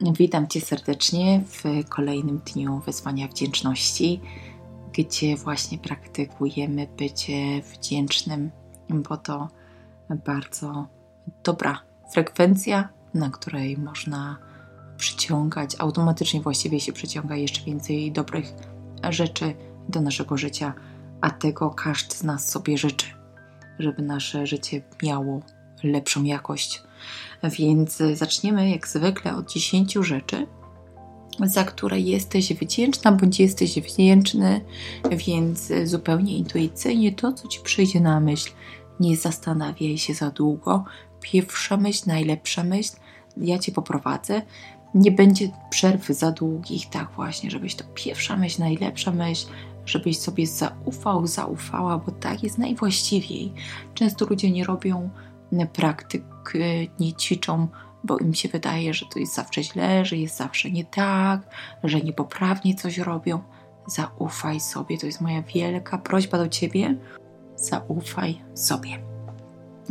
Witam Cię serdecznie w kolejnym dniu Wyzwania Wdzięczności, gdzie właśnie praktykujemy bycie wdzięcznym, bo to bardzo dobra frekwencja, na której można przyciągać, automatycznie właściwie się przyciąga jeszcze więcej dobrych rzeczy do naszego życia, a tego każdy z nas sobie życzy, żeby nasze życie miało lepszą jakość. Więc zaczniemy jak zwykle od 10 rzeczy, za które jesteś wdzięczna bądź jesteś wdzięczny, więc zupełnie intuicyjnie to, co ci przyjdzie na myśl, nie zastanawiaj się za długo. Pierwsza myśl, najlepsza myśl, ja cię poprowadzę. Nie będzie przerwy za długich, tak właśnie, żebyś to pierwsza myśl, najlepsza myśl, żebyś sobie zaufał, zaufała, bo tak jest najwłaściwiej. Często ludzie nie robią praktyk, nie ćwiczą, bo im się wydaje, że to jest zawsze źle, że jest zawsze nie tak, że niepoprawnie coś robią. Zaufaj sobie, to jest moja wielka prośba do ciebie. Zaufaj sobie.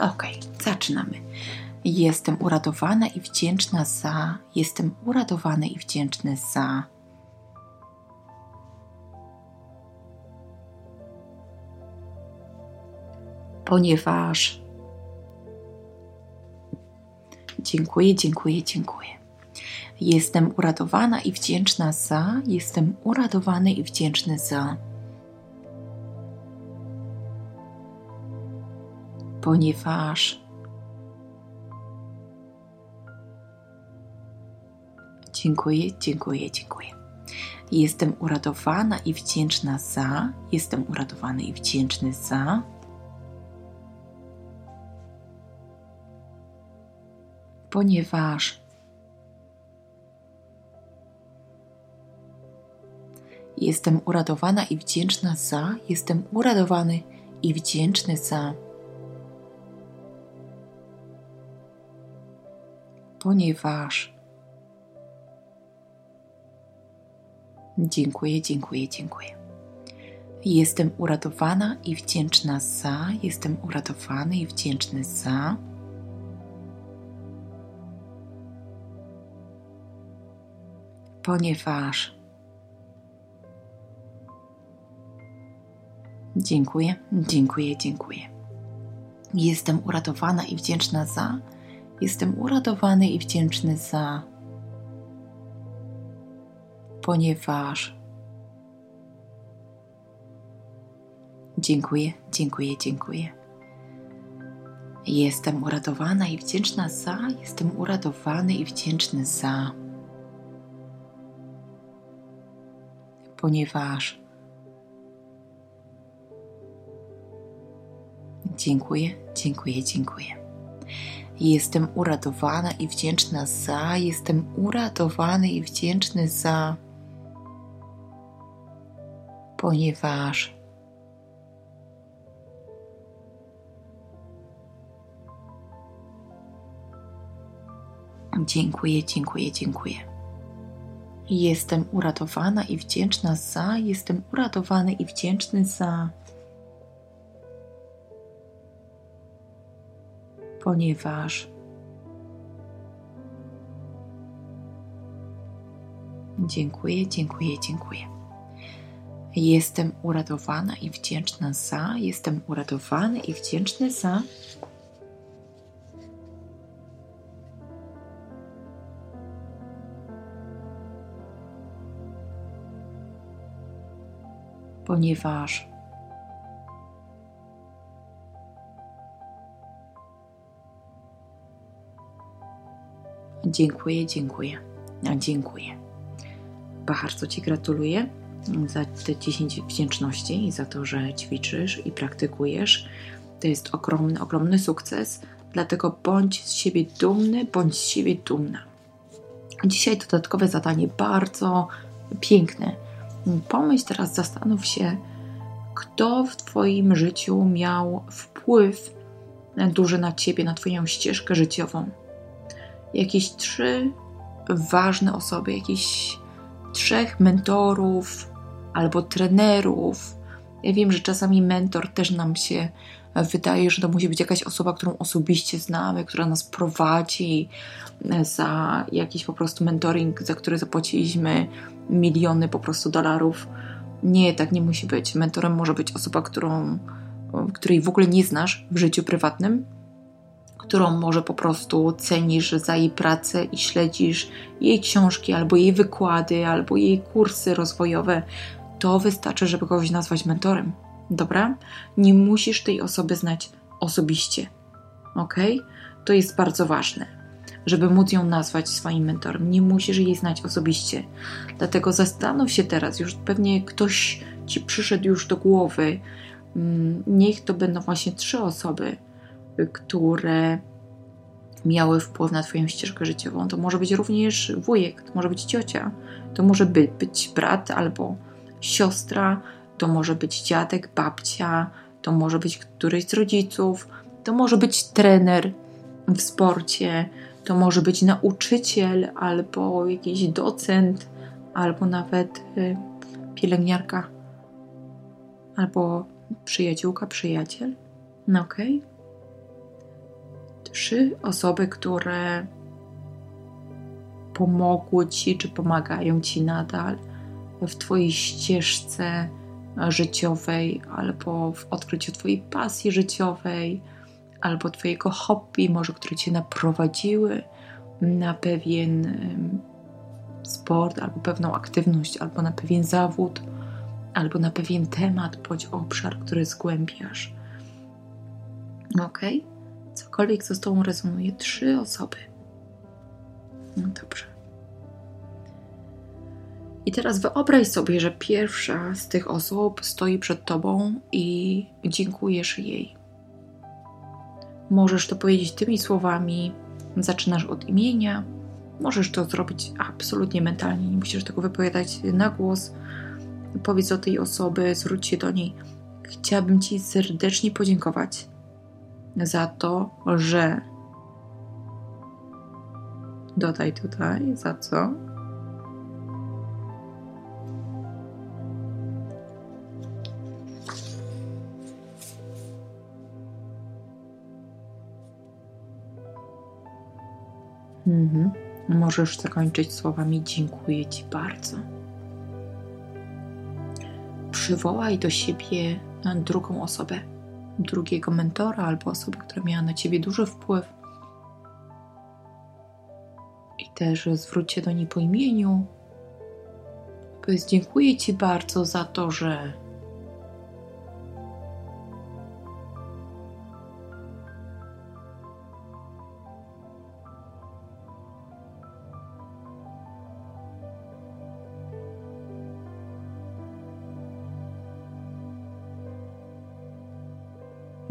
Ok, zaczynamy. Jestem uradowana i wdzięczna za. Jestem uradowany i wdzięczny za. Ponieważ Dziękuję, dziękuję, dziękuję. Jestem uradowana i wdzięczna za, jestem uradowany i wdzięczny za. Ponieważ Dziękuję, dziękuję, dziękuję. Jestem uradowana i wdzięczna za, jestem uradowany i wdzięczny za. Ponieważ jestem uradowana i wdzięczna za, jestem uradowany i wdzięczny za. Ponieważ dziękuję, dziękuję, dziękuję. Jestem uradowana i wdzięczna za, jestem uradowany i wdzięczny za. Ponieważ dziękuję, dziękuję, dziękuję. Jestem uradowana i wdzięczna za, jestem uradowany i wdzięczny za, ponieważ dziękuję, dziękuję, dziękuję. Jestem uradowana i wdzięczna za, jestem uradowany i wdzięczny za. Ponieważ dziękuję, dziękuję, dziękuję. Jestem uradowana i wdzięczna za, jestem uradowany i wdzięczny za, ponieważ dziękuję, dziękuję, dziękuję. Jestem uradowana i wdzięczna za, jestem uradowany i wdzięczny za, ponieważ dziękuję, dziękuję, dziękuję. Jestem uradowana i wdzięczna za, jestem uradowany i wdzięczny za. Ponieważ dziękuję, dziękuję, dziękuję. Bardzo Ci gratuluję za te 10 wdzięczności i za to, że ćwiczysz i praktykujesz. To jest ogromny, ogromny sukces, dlatego bądź z siebie dumny, bądź z siebie dumna. Dzisiaj dodatkowe zadanie bardzo piękne Pomyśl teraz, zastanów się, kto w Twoim życiu miał wpływ duży na Ciebie, na Twoją ścieżkę życiową. Jakieś trzy ważne osoby, jakieś trzech mentorów albo trenerów, Ja wiem, że czasami mentor też nam się wydaje, że to musi być jakaś osoba, którą osobiście znamy, która nas prowadzi za jakiś po prostu mentoring, za który zapłaciliśmy miliony po prostu dolarów. Nie, tak nie musi być. Mentorem może być osoba, którą, której w ogóle nie znasz w życiu prywatnym, którą może po prostu cenisz za jej pracę i śledzisz jej książki, albo jej wykłady, albo jej kursy rozwojowe, to wystarczy, żeby kogoś nazwać mentorem. Dobra? Nie musisz tej osoby znać osobiście. Ok? To jest bardzo ważne, żeby móc ją nazwać swoim mentorem. Nie musisz jej znać osobiście. Dlatego zastanów się teraz, już pewnie ktoś ci przyszedł już do głowy. Mm, niech to będą właśnie trzy osoby, które miały wpływ na Twoją ścieżkę życiową. To może być również wujek, to może być ciocia, to może być, być brat albo siostra, to może być dziadek, babcia, to może być któryś z rodziców, to może być trener w sporcie, to może być nauczyciel albo jakiś docent, albo nawet y, pielęgniarka, albo przyjaciółka, przyjaciel. No okej. Okay. Trzy osoby, które pomogły ci, czy pomagają ci nadal w Twojej ścieżce życiowej, albo w odkryciu Twojej pasji życiowej, albo Twojego hobby, może które Cię naprowadziły na pewien sport, albo pewną aktywność, albo na pewien zawód, albo na pewien temat bądź obszar, który zgłębiasz. Ok? Cokolwiek, co z Tobą rezonuje, trzy osoby. No dobrze. I teraz wyobraź sobie, że pierwsza z tych osób stoi przed tobą i dziękujesz jej. Możesz to powiedzieć tymi słowami, zaczynasz od imienia, możesz to zrobić absolutnie mentalnie, nie musisz tego wypowiadać na głos. Powiedz do tej osoby, zwróć się do niej. Chciałabym Ci serdecznie podziękować za to, że. Dodaj tutaj, za co? Mhm. Możesz zakończyć słowami dziękuję Ci bardzo. Przywołaj do siebie drugą osobę, drugiego mentora albo osobę, która miała na Ciebie duży wpływ. I też zwróć się do niej po imieniu. Powiedz dziękuję Ci bardzo za to, że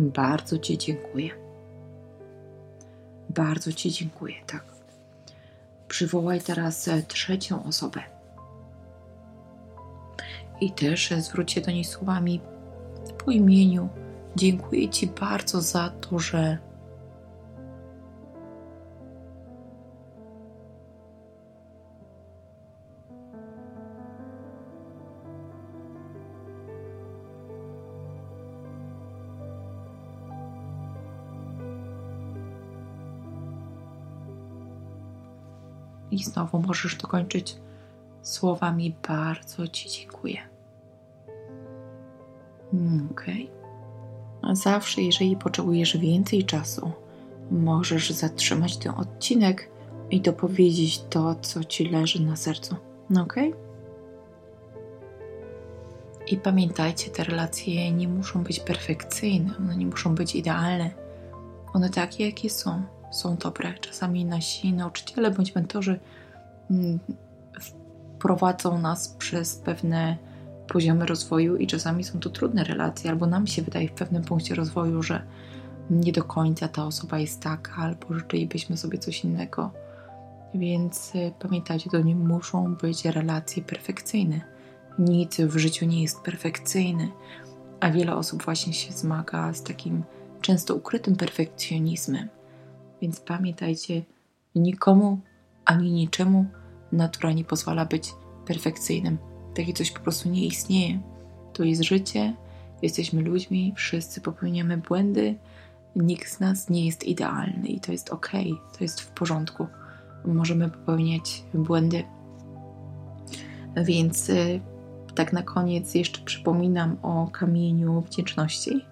Bardzo Ci dziękuję. Bardzo Ci dziękuję, tak. Przywołaj teraz e, trzecią osobę. I też e, zwróć się do niej słowami po imieniu. Dziękuję Ci bardzo za to, że I znowu możesz dokończyć słowami bardzo Ci dziękuję. Hmm, ok. Zawsze, jeżeli potrzebujesz więcej czasu, możesz zatrzymać ten odcinek i dopowiedzieć to, co Ci leży na sercu. Ok? I pamiętajcie, te relacje nie muszą być perfekcyjne, one nie muszą być idealne. One takie, jakie są są dobre. Czasami nasi nauczyciele bądź mentorzy mm, prowadzą nas przez pewne poziomy rozwoju i czasami są to trudne relacje, albo nam się wydaje w pewnym punkcie rozwoju, że nie do końca ta osoba jest taka, albo życzylibyśmy sobie coś innego. Więc y, pamiętajcie, to nie muszą być relacje perfekcyjne. Nic w życiu nie jest perfekcyjne, a wiele osób właśnie się zmaga z takim często ukrytym perfekcjonizmem. Więc pamiętajcie, nikomu ani niczemu natura nie pozwala być perfekcyjnym. Takie coś po prostu nie istnieje. To jest życie Jesteśmy ludźmi, wszyscy popełniamy błędy, nikt z nas nie jest idealny i to jest ok, to jest w porządku. Możemy popełniać błędy. Więc y, tak na koniec jeszcze przypominam o kamieniu wdzięczności.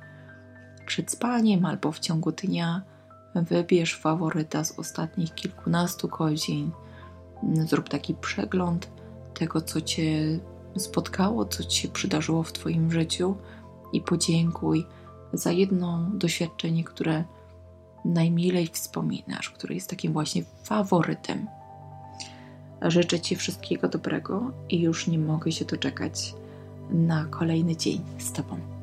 Przed spaniem albo w ciągu dnia wybierz faworyta z ostatnich kilkunastu godzin. Zrób taki przegląd tego, co Cię spotkało, co Ci się przydarzyło w Twoim życiu i podziękuj za jedno doświadczenie, które najmilej wspominasz, które jest takim właśnie faworytem. Życzę Ci wszystkiego dobrego i już nie mogę się doczekać na kolejny dzień z Tobą.